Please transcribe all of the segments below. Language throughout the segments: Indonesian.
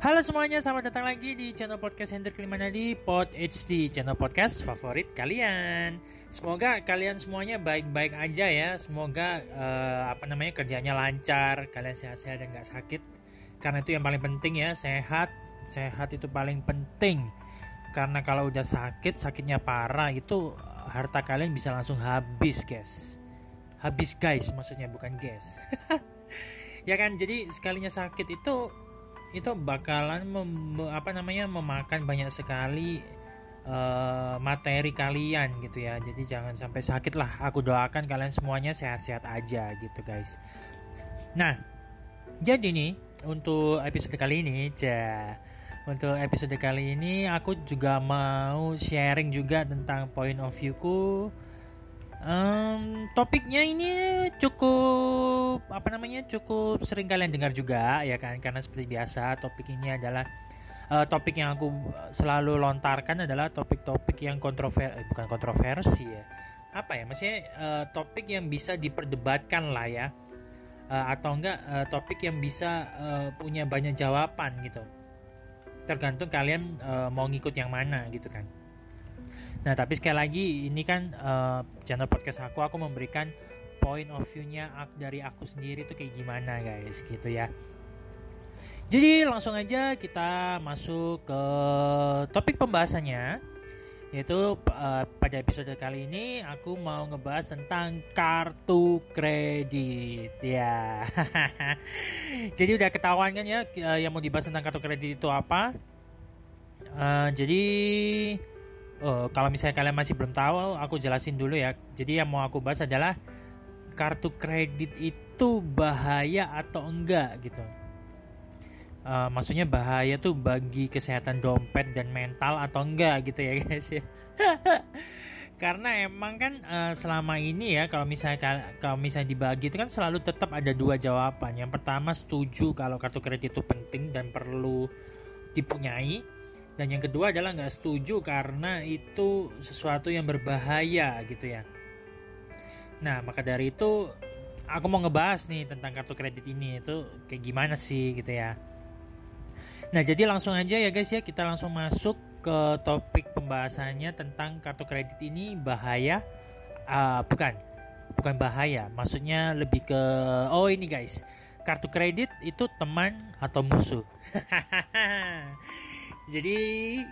Halo semuanya, selamat datang lagi di channel podcast Hendrik Limanadi Pod HD, channel podcast favorit kalian. Semoga kalian semuanya baik-baik aja ya. Semoga uh, apa namanya kerjanya lancar, kalian sehat-sehat dan gak sakit. Karena itu yang paling penting ya, sehat. Sehat itu paling penting. Karena kalau udah sakit, sakitnya parah itu harta kalian bisa langsung habis, guys. Habis guys, maksudnya bukan guys. ya kan, jadi sekalinya sakit itu itu bakalan mem, apa namanya memakan banyak sekali uh, materi kalian gitu ya. Jadi jangan sampai sakit lah. Aku doakan kalian semuanya sehat-sehat aja gitu guys. Nah jadi nih untuk episode kali ini ja untuk episode kali ini aku juga mau sharing juga tentang point of viewku Um, topiknya ini cukup apa namanya cukup sering kalian dengar juga ya kan? Karena seperti biasa topik ini adalah uh, topik yang aku selalu lontarkan adalah topik-topik yang kontroversi eh, bukan kontroversi ya. Apa ya? Maksudnya uh, topik yang bisa diperdebatkan lah ya. Uh, atau enggak uh, topik yang bisa uh, punya banyak jawaban gitu. Tergantung kalian uh, mau ngikut yang mana gitu kan Nah, tapi sekali lagi ini kan uh, channel podcast aku aku memberikan point of view-nya dari aku sendiri tuh kayak gimana guys gitu ya. Jadi langsung aja kita masuk ke topik pembahasannya yaitu uh, pada episode kali ini aku mau ngebahas tentang kartu kredit ya. jadi udah ketahuan kan ya uh, yang mau dibahas tentang kartu kredit itu apa? Uh, jadi Uh, kalau misalnya kalian masih belum tahu, aku jelasin dulu ya. Jadi yang mau aku bahas adalah kartu kredit itu bahaya atau enggak gitu. Uh, maksudnya bahaya tuh bagi kesehatan dompet dan mental atau enggak gitu ya guys ya. Karena emang kan uh, selama ini ya kalau misalnya kalau misalnya dibagi itu kan selalu tetap ada dua jawaban. Yang pertama setuju kalau kartu kredit itu penting dan perlu dipunyai dan yang kedua adalah nggak setuju karena itu sesuatu yang berbahaya gitu ya. Nah maka dari itu aku mau ngebahas nih tentang kartu kredit ini. Itu kayak gimana sih gitu ya. Nah jadi langsung aja ya guys ya kita langsung masuk ke topik pembahasannya tentang kartu kredit ini bahaya uh, bukan bukan bahaya. Maksudnya lebih ke oh ini guys kartu kredit itu teman atau musuh Jadi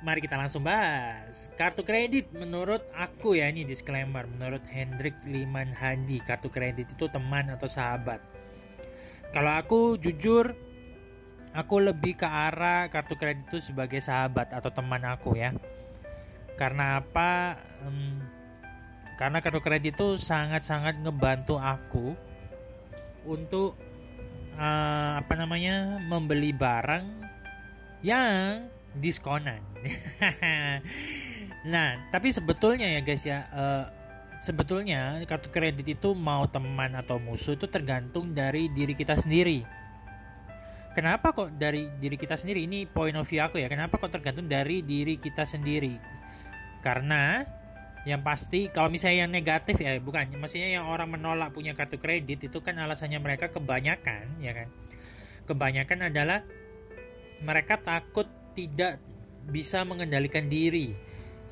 mari kita langsung bahas. Kartu kredit menurut aku ya ini disclaimer. Menurut Hendrik Liman Hadi Kartu kredit itu teman atau sahabat. Kalau aku jujur Aku lebih ke arah kartu kredit itu sebagai sahabat atau teman aku ya. Karena apa? Hmm, karena kartu kredit itu sangat-sangat ngebantu aku Untuk uh, apa namanya membeli barang yang diskonan. nah, tapi sebetulnya ya guys ya, uh, sebetulnya kartu kredit itu mau teman atau musuh itu tergantung dari diri kita sendiri. Kenapa kok dari diri kita sendiri? Ini point of view aku ya. Kenapa kok tergantung dari diri kita sendiri? Karena yang pasti kalau misalnya yang negatif ya bukan maksudnya yang orang menolak punya kartu kredit itu kan alasannya mereka kebanyakan ya kan kebanyakan adalah mereka takut tidak bisa mengendalikan diri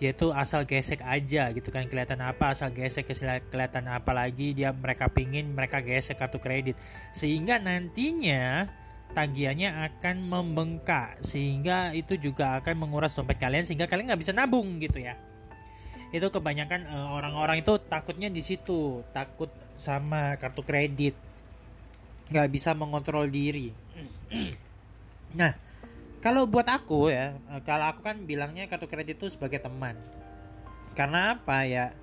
yaitu asal gesek aja gitu kan kelihatan apa asal gesek kelihatan apa lagi dia mereka pingin mereka gesek kartu kredit. Sehingga nantinya tagihannya akan membengkak sehingga itu juga akan menguras dompet kalian sehingga kalian nggak bisa nabung gitu ya. Itu kebanyakan eh, orang-orang itu takutnya di situ takut sama kartu kredit nggak bisa mengontrol diri. Nah kalau buat aku ya, eh, kalau aku kan bilangnya kartu kredit itu sebagai teman. Karena apa ya?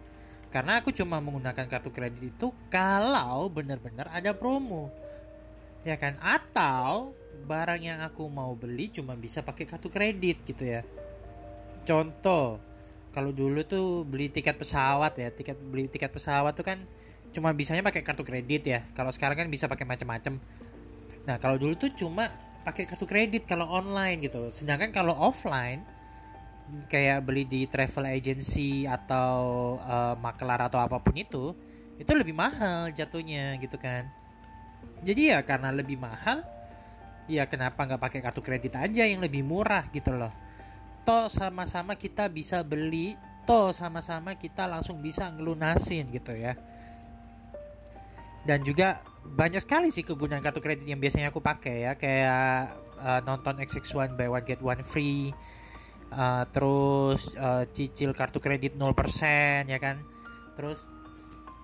Karena aku cuma menggunakan kartu kredit itu kalau benar-benar ada promo. Ya kan? Atau barang yang aku mau beli cuma bisa pakai kartu kredit gitu ya. Contoh, kalau dulu tuh beli tiket pesawat ya, tiket beli tiket pesawat tuh kan cuma bisanya pakai kartu kredit ya. Kalau sekarang kan bisa pakai macam-macam. Nah, kalau dulu tuh cuma pakai kartu kredit kalau online gitu. Sedangkan kalau offline kayak beli di travel agency atau uh, makelar atau apa pun itu, itu lebih mahal jatuhnya gitu kan. Jadi ya karena lebih mahal, ya kenapa nggak pakai kartu kredit aja yang lebih murah gitu loh toh sama-sama kita bisa beli toh sama-sama kita langsung bisa ngelunasin gitu ya dan juga banyak sekali sih kegunaan kartu kredit yang biasanya aku pakai ya. Kayak uh, nonton XX1 buy one get one free. Uh, terus uh, cicil kartu kredit 0% ya kan? Terus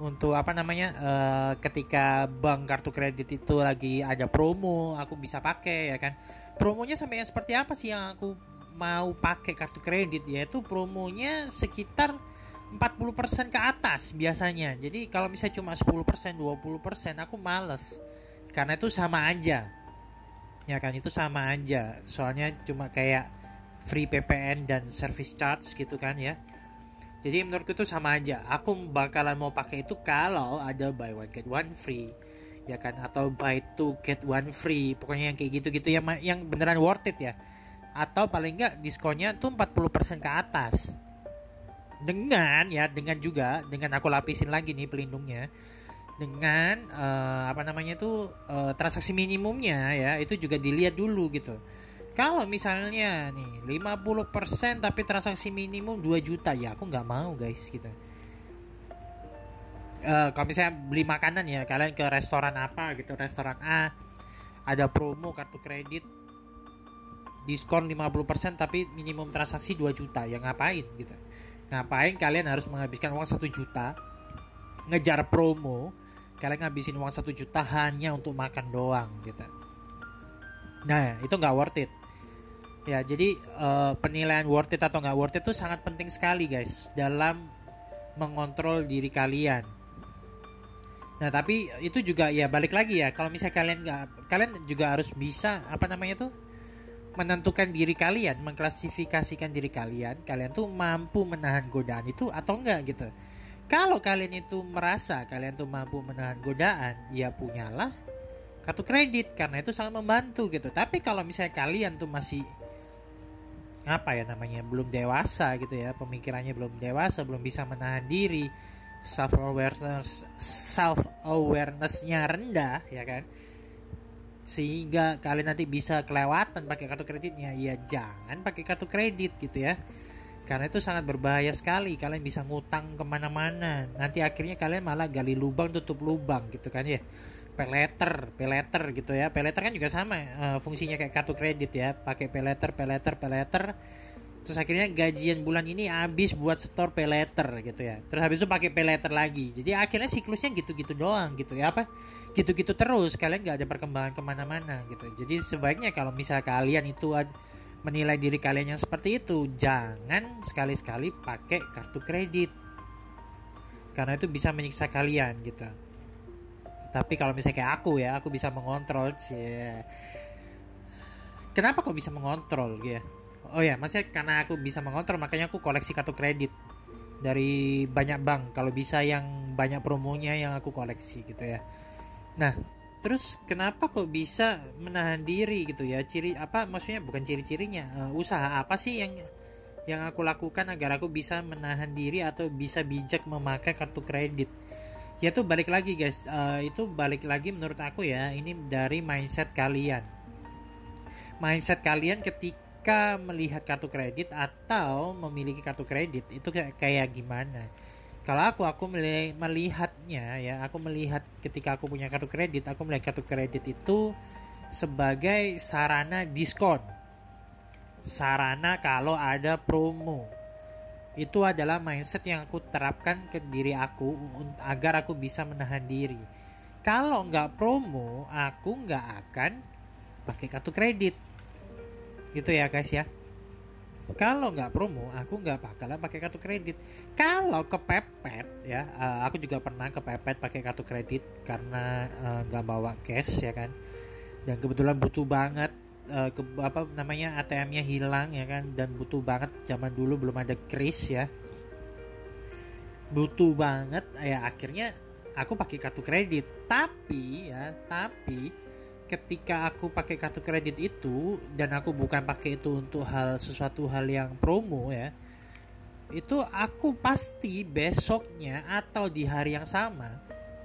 untuk apa namanya uh, ketika bank kartu kredit itu lagi ada promo aku bisa pakai ya kan? Promonya sampai yang seperti apa sih yang aku mau pakai kartu kredit? Yaitu promonya sekitar 40% ke atas biasanya. Jadi kalau misalnya cuma 10%, 20% aku males. Karena itu sama aja. Ya kan itu sama aja. Soalnya cuma kayak free PPN dan service charge gitu kan ya. Jadi menurutku itu sama aja. Aku bakalan mau pakai itu kalau ada buy one get one free. Ya kan atau buy two get one free. Pokoknya yang kayak gitu-gitu yang yang beneran worth it ya. Atau paling enggak diskonnya tuh 40% ke atas dengan ya dengan juga dengan aku lapisin lagi nih pelindungnya. Dengan uh, apa namanya itu uh, transaksi minimumnya ya itu juga dilihat dulu gitu. Kalau misalnya nih 50% tapi transaksi minimum 2 juta ya aku nggak mau guys gitu. Uh, kalau misalnya beli makanan ya kalian ke restoran apa gitu restoran A ada promo kartu kredit diskon 50% tapi minimum transaksi 2 juta ya ngapain gitu Ngapain kalian harus menghabiskan uang satu juta ngejar promo? Kalian ngabisin uang satu juta hanya untuk makan doang gitu. Nah itu nggak worth it. Ya jadi uh, penilaian worth it atau nggak worth it itu sangat penting sekali guys dalam mengontrol diri kalian. Nah tapi itu juga ya balik lagi ya kalau misalnya kalian nggak kalian juga harus bisa apa namanya tuh menentukan diri kalian, mengklasifikasikan diri kalian, kalian tuh mampu menahan godaan itu atau enggak gitu. Kalau kalian itu merasa kalian tuh mampu menahan godaan, ya punyalah kartu kredit karena itu sangat membantu gitu. Tapi kalau misalnya kalian tuh masih apa ya namanya belum dewasa gitu ya pemikirannya belum dewasa belum bisa menahan diri self awareness self awarenessnya rendah ya kan sehingga kalian nanti bisa kelewatan pakai kartu kreditnya. Ya jangan pakai kartu kredit gitu ya. Karena itu sangat berbahaya sekali. Kalian bisa ngutang ke mana-mana. Nanti akhirnya kalian malah gali lubang tutup lubang gitu kan ya. Peleter peleter gitu ya. Peleter kan juga sama uh, fungsinya kayak kartu kredit ya. Pakai peleter peleter peleter terus akhirnya gajian bulan ini habis buat store peleter gitu ya. Terus habis itu pakai peleter lagi. Jadi akhirnya siklusnya gitu-gitu doang gitu ya apa gitu-gitu terus kalian nggak ada perkembangan ke mana-mana gitu. Jadi sebaiknya kalau misal kalian itu menilai diri kalian yang seperti itu jangan sekali-sekali pakai kartu kredit. Karena itu bisa menyiksa kalian gitu. Tapi kalau misalnya kayak aku ya aku bisa mengontrol sih. Kenapa kok bisa mengontrol ya? Oh ya maksudnya karena aku bisa mengontrol makanya aku koleksi kartu kredit dari banyak bank. Kalau bisa yang banyak promonya yang aku koleksi gitu ya Nah, terus kenapa kok bisa menahan diri gitu ya? Ciri apa maksudnya bukan ciri-cirinya. Uh, usaha apa sih yang yang aku lakukan agar aku bisa menahan diri atau bisa bijak memakai kartu kredit? Ya tuh balik lagi guys, uh, itu balik lagi menurut aku ya, ini dari mindset kalian. Mindset kalian ketika melihat kartu kredit atau memiliki kartu kredit itu kayak, kayak gimana? Kalau aku aku melihatnya ya aku melihat ketika aku punya kartu kredit aku melihat kartu kredit itu sebagai sarana diskon. Sarana kalau ada promo. Itu adalah mindset yang aku terapkan ke diri aku agar aku bisa menahan diri. Kalau nggak promo aku nggak akan pakai kartu kredit. Gitu ya guys ya kalau nggak promo aku nggak bakalan pakai kartu kredit. Kalau kepepet ya uh, aku juga pernah kepepet pakai kartu kredit karena eh, nggak uh, bawa cash ya kan. Dan kebetulan butuh banget uh, ke, apa namanya ATM-nya hilang ya kan. Dan butuh banget zaman dulu belum ada kris ya. Butuh banget ya akhirnya aku pakai kartu kredit. Tapi ya tapi ketika aku pakai kartu kredit itu dan aku bukan pakai itu untuk hal sesuatu hal yang promo ya itu aku pasti besoknya atau di hari yang sama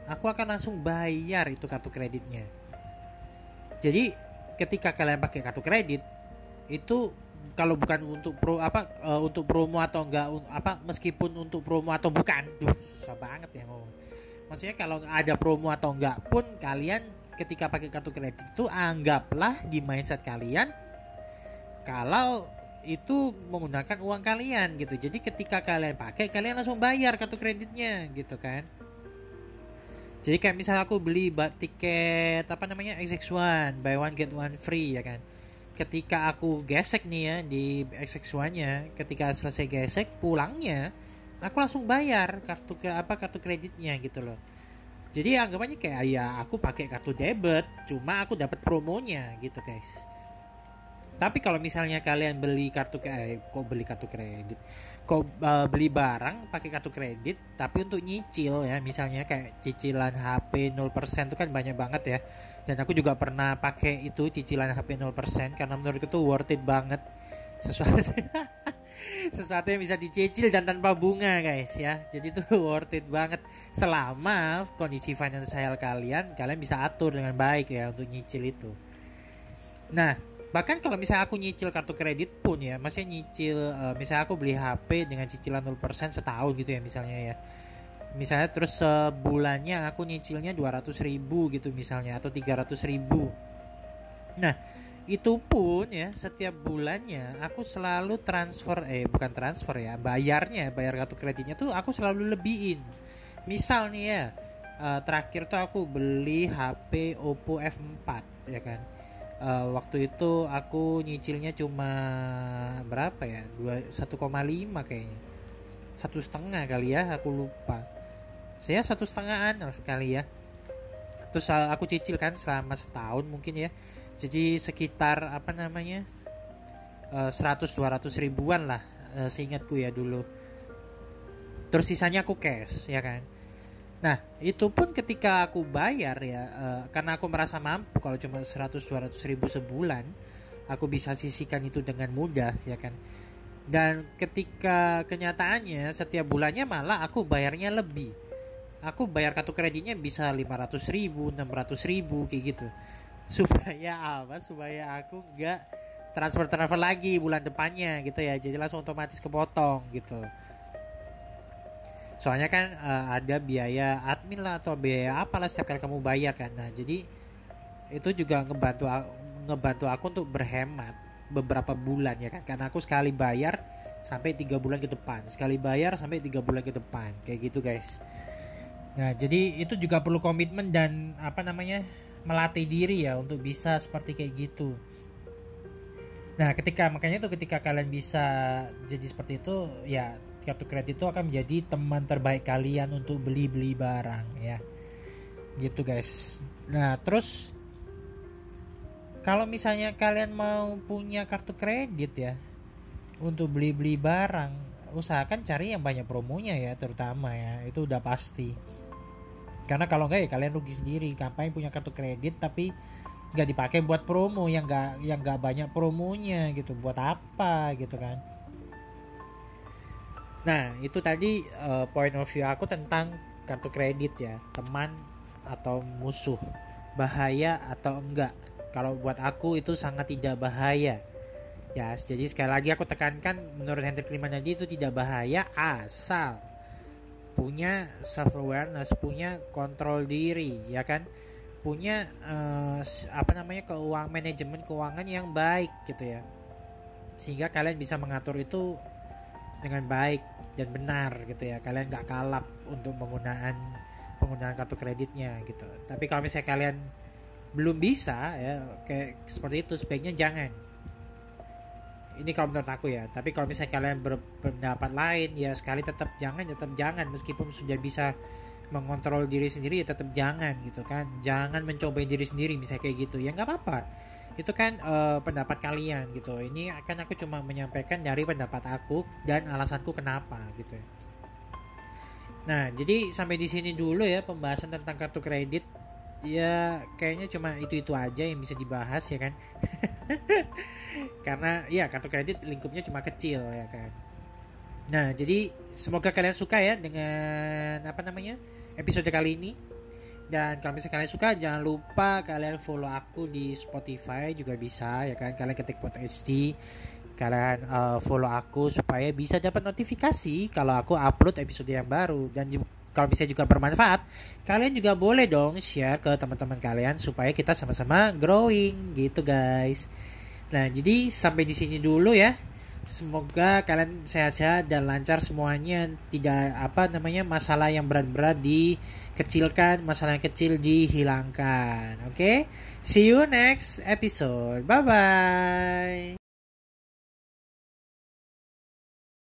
aku akan langsung bayar itu kartu kreditnya. Jadi ketika kalian pakai kartu kredit itu kalau bukan untuk pro apa uh, untuk promo atau enggak apa meskipun untuk promo atau bukan duh susah banget ya mau maksudnya kalau ada promo atau enggak pun kalian ketika pakai kartu kredit itu anggaplah di mindset kalian kalau itu menggunakan uang kalian gitu. Jadi ketika kalian pakai kalian langsung bayar kartu kreditnya gitu kan. Jadi kayak misalnya aku beli tiket apa namanya XX1 buy one get one free ya kan. Ketika aku gesek nih ya di XX1 nya ketika selesai gesek pulangnya aku langsung bayar kartu apa kartu kreditnya gitu loh jadi anggapannya kayak ya aku pakai kartu debit cuma aku dapat promonya gitu guys. Tapi kalau misalnya kalian beli kartu eh, kok beli kartu kredit? Kok uh, beli barang pakai kartu kredit tapi untuk nyicil ya misalnya kayak cicilan HP 0% itu kan banyak banget ya. Dan aku juga pernah pakai itu cicilan HP 0% karena menurutku tuh worth it banget. Sesuatu sesuatu yang bisa dicicil dan tanpa bunga guys ya. Jadi itu worth it banget. Selama kondisi finansial kalian kalian bisa atur dengan baik ya untuk nyicil itu. Nah bahkan kalau misalnya aku nyicil kartu kredit pun ya masih nyicil uh, misalnya aku beli HP dengan cicilan 0% setahun gitu ya misalnya ya. Misalnya terus sebulannya aku nyicilnya 200 ribu gitu misalnya atau 300 ribu. Nah itu pun ya setiap bulannya aku selalu transfer eh bukan transfer ya bayarnya bayar kartu kreditnya tuh aku selalu lebihin. Misal nih ya uh, terakhir tuh aku beli HP Oppo F4 ya kan? Uh, waktu itu aku nyicilnya cuma berapa ya? Dua 1,5 kayaknya. Satu setengah kali ya aku lupa. Saya satu setengahan kali ya. Terus aku cicil kan selama setahun mungkin ya jadi sekitar apa namanya uh, 100-200 ribuan lah uh, seingatku ya dulu. Terus sisanya aku cash ya kan? Nah itu pun ketika aku bayar ya uh, karena aku merasa mampu kalau cuma 100-200 ribu sebulan aku bisa sisihkan itu dengan mudah ya kan? Dan ketika kenyataannya setiap bulannya malah aku bayarnya lebih. Aku bayar kartu kreditnya bisa 500 ribu 600 ribu kayak gitu supaya apa? Supaya aku nggak transfer transfer lagi bulan depannya gitu ya. Jadi langsung otomatis kepotong gitu. Soalnya kan uh, ada biaya admin lah atau biaya apalah setiap kali kamu bayar kan. Nah jadi itu juga ngebantu ngebantu aku untuk berhemat beberapa bulan ya kan. Karena aku sekali bayar sampai tiga bulan ke depan. Sekali bayar sampai tiga bulan ke depan. Kayak gitu guys. Nah, jadi itu juga perlu komitmen dan apa namanya? Melatih diri ya untuk bisa seperti kayak gitu. Nah, ketika makanya itu ketika kalian bisa jadi seperti itu, ya kartu kredit itu akan menjadi teman terbaik kalian untuk beli-beli barang ya. Gitu, guys. Nah, terus kalau misalnya kalian mau punya kartu kredit ya untuk beli-beli barang, usahakan cari yang banyak promonya ya, terutama ya. Itu udah pasti karena kalau enggak ya kalian rugi sendiri. Kampanye punya kartu kredit tapi nggak dipakai buat promo yang nggak yang nggak banyak promonya gitu. Buat apa gitu kan? Nah itu tadi uh, point of view aku tentang kartu kredit ya. Teman atau musuh. Bahaya atau enggak. Kalau buat aku itu sangat tidak bahaya. Ya jadi sekali lagi aku tekankan menurut Hendrik Limanadi itu tidak bahaya asal punya self awareness, punya kontrol diri, ya kan? Punya uh, apa namanya keuangan manajemen keuangan yang baik gitu ya. Sehingga kalian bisa mengatur itu dengan baik dan benar gitu ya. Kalian nggak kalap untuk penggunaan penggunaan kartu kreditnya gitu. Tapi kalau misalnya kalian belum bisa ya kayak seperti itu sebaiknya jangan ini kalau menurut aku ya tapi kalau misalnya kalian berpendapat lain ya sekali tetap jangan tetap jangan. Meskipun sudah bisa mengontrol diri sendiri ya tetap jangan gitu kan. Jangan mencoba diri sendiri misalnya kayak gitu. Ya nggak apa-apa. Itu kan uh, pendapat kalian gitu. Ini akan aku cuma menyampaikan dari pendapat aku dan alasanku kenapa gitu ya. Nah jadi sampai di sini dulu ya pembahasan tentang kartu kredit. Ya kayaknya cuma itu itu aja yang bisa dibahas ya kan karena ya kartu kredit lingkupnya cuma kecil ya kan. Nah jadi semoga kalian suka ya dengan apa namanya episode kali ini. Dan kalau misalnya kalian suka jangan lupa kalian follow aku di Spotify juga bisa ya kan. Kalian ketik Pod HD kalian uh, follow aku supaya bisa dapat notifikasi kalau aku upload episode yang baru. Dan kalau bisa juga bermanfaat kalian juga boleh dong share ke teman-teman kalian supaya kita sama-sama growing gitu guys nah jadi sampai di sini dulu ya. Semoga kalian sehat-sehat dan lancar semuanya. Tidak apa namanya masalah yang berat-berat dikecilkan masalah yang kecil dihilangkan. Oke? Okay? see you next episode. Bye bye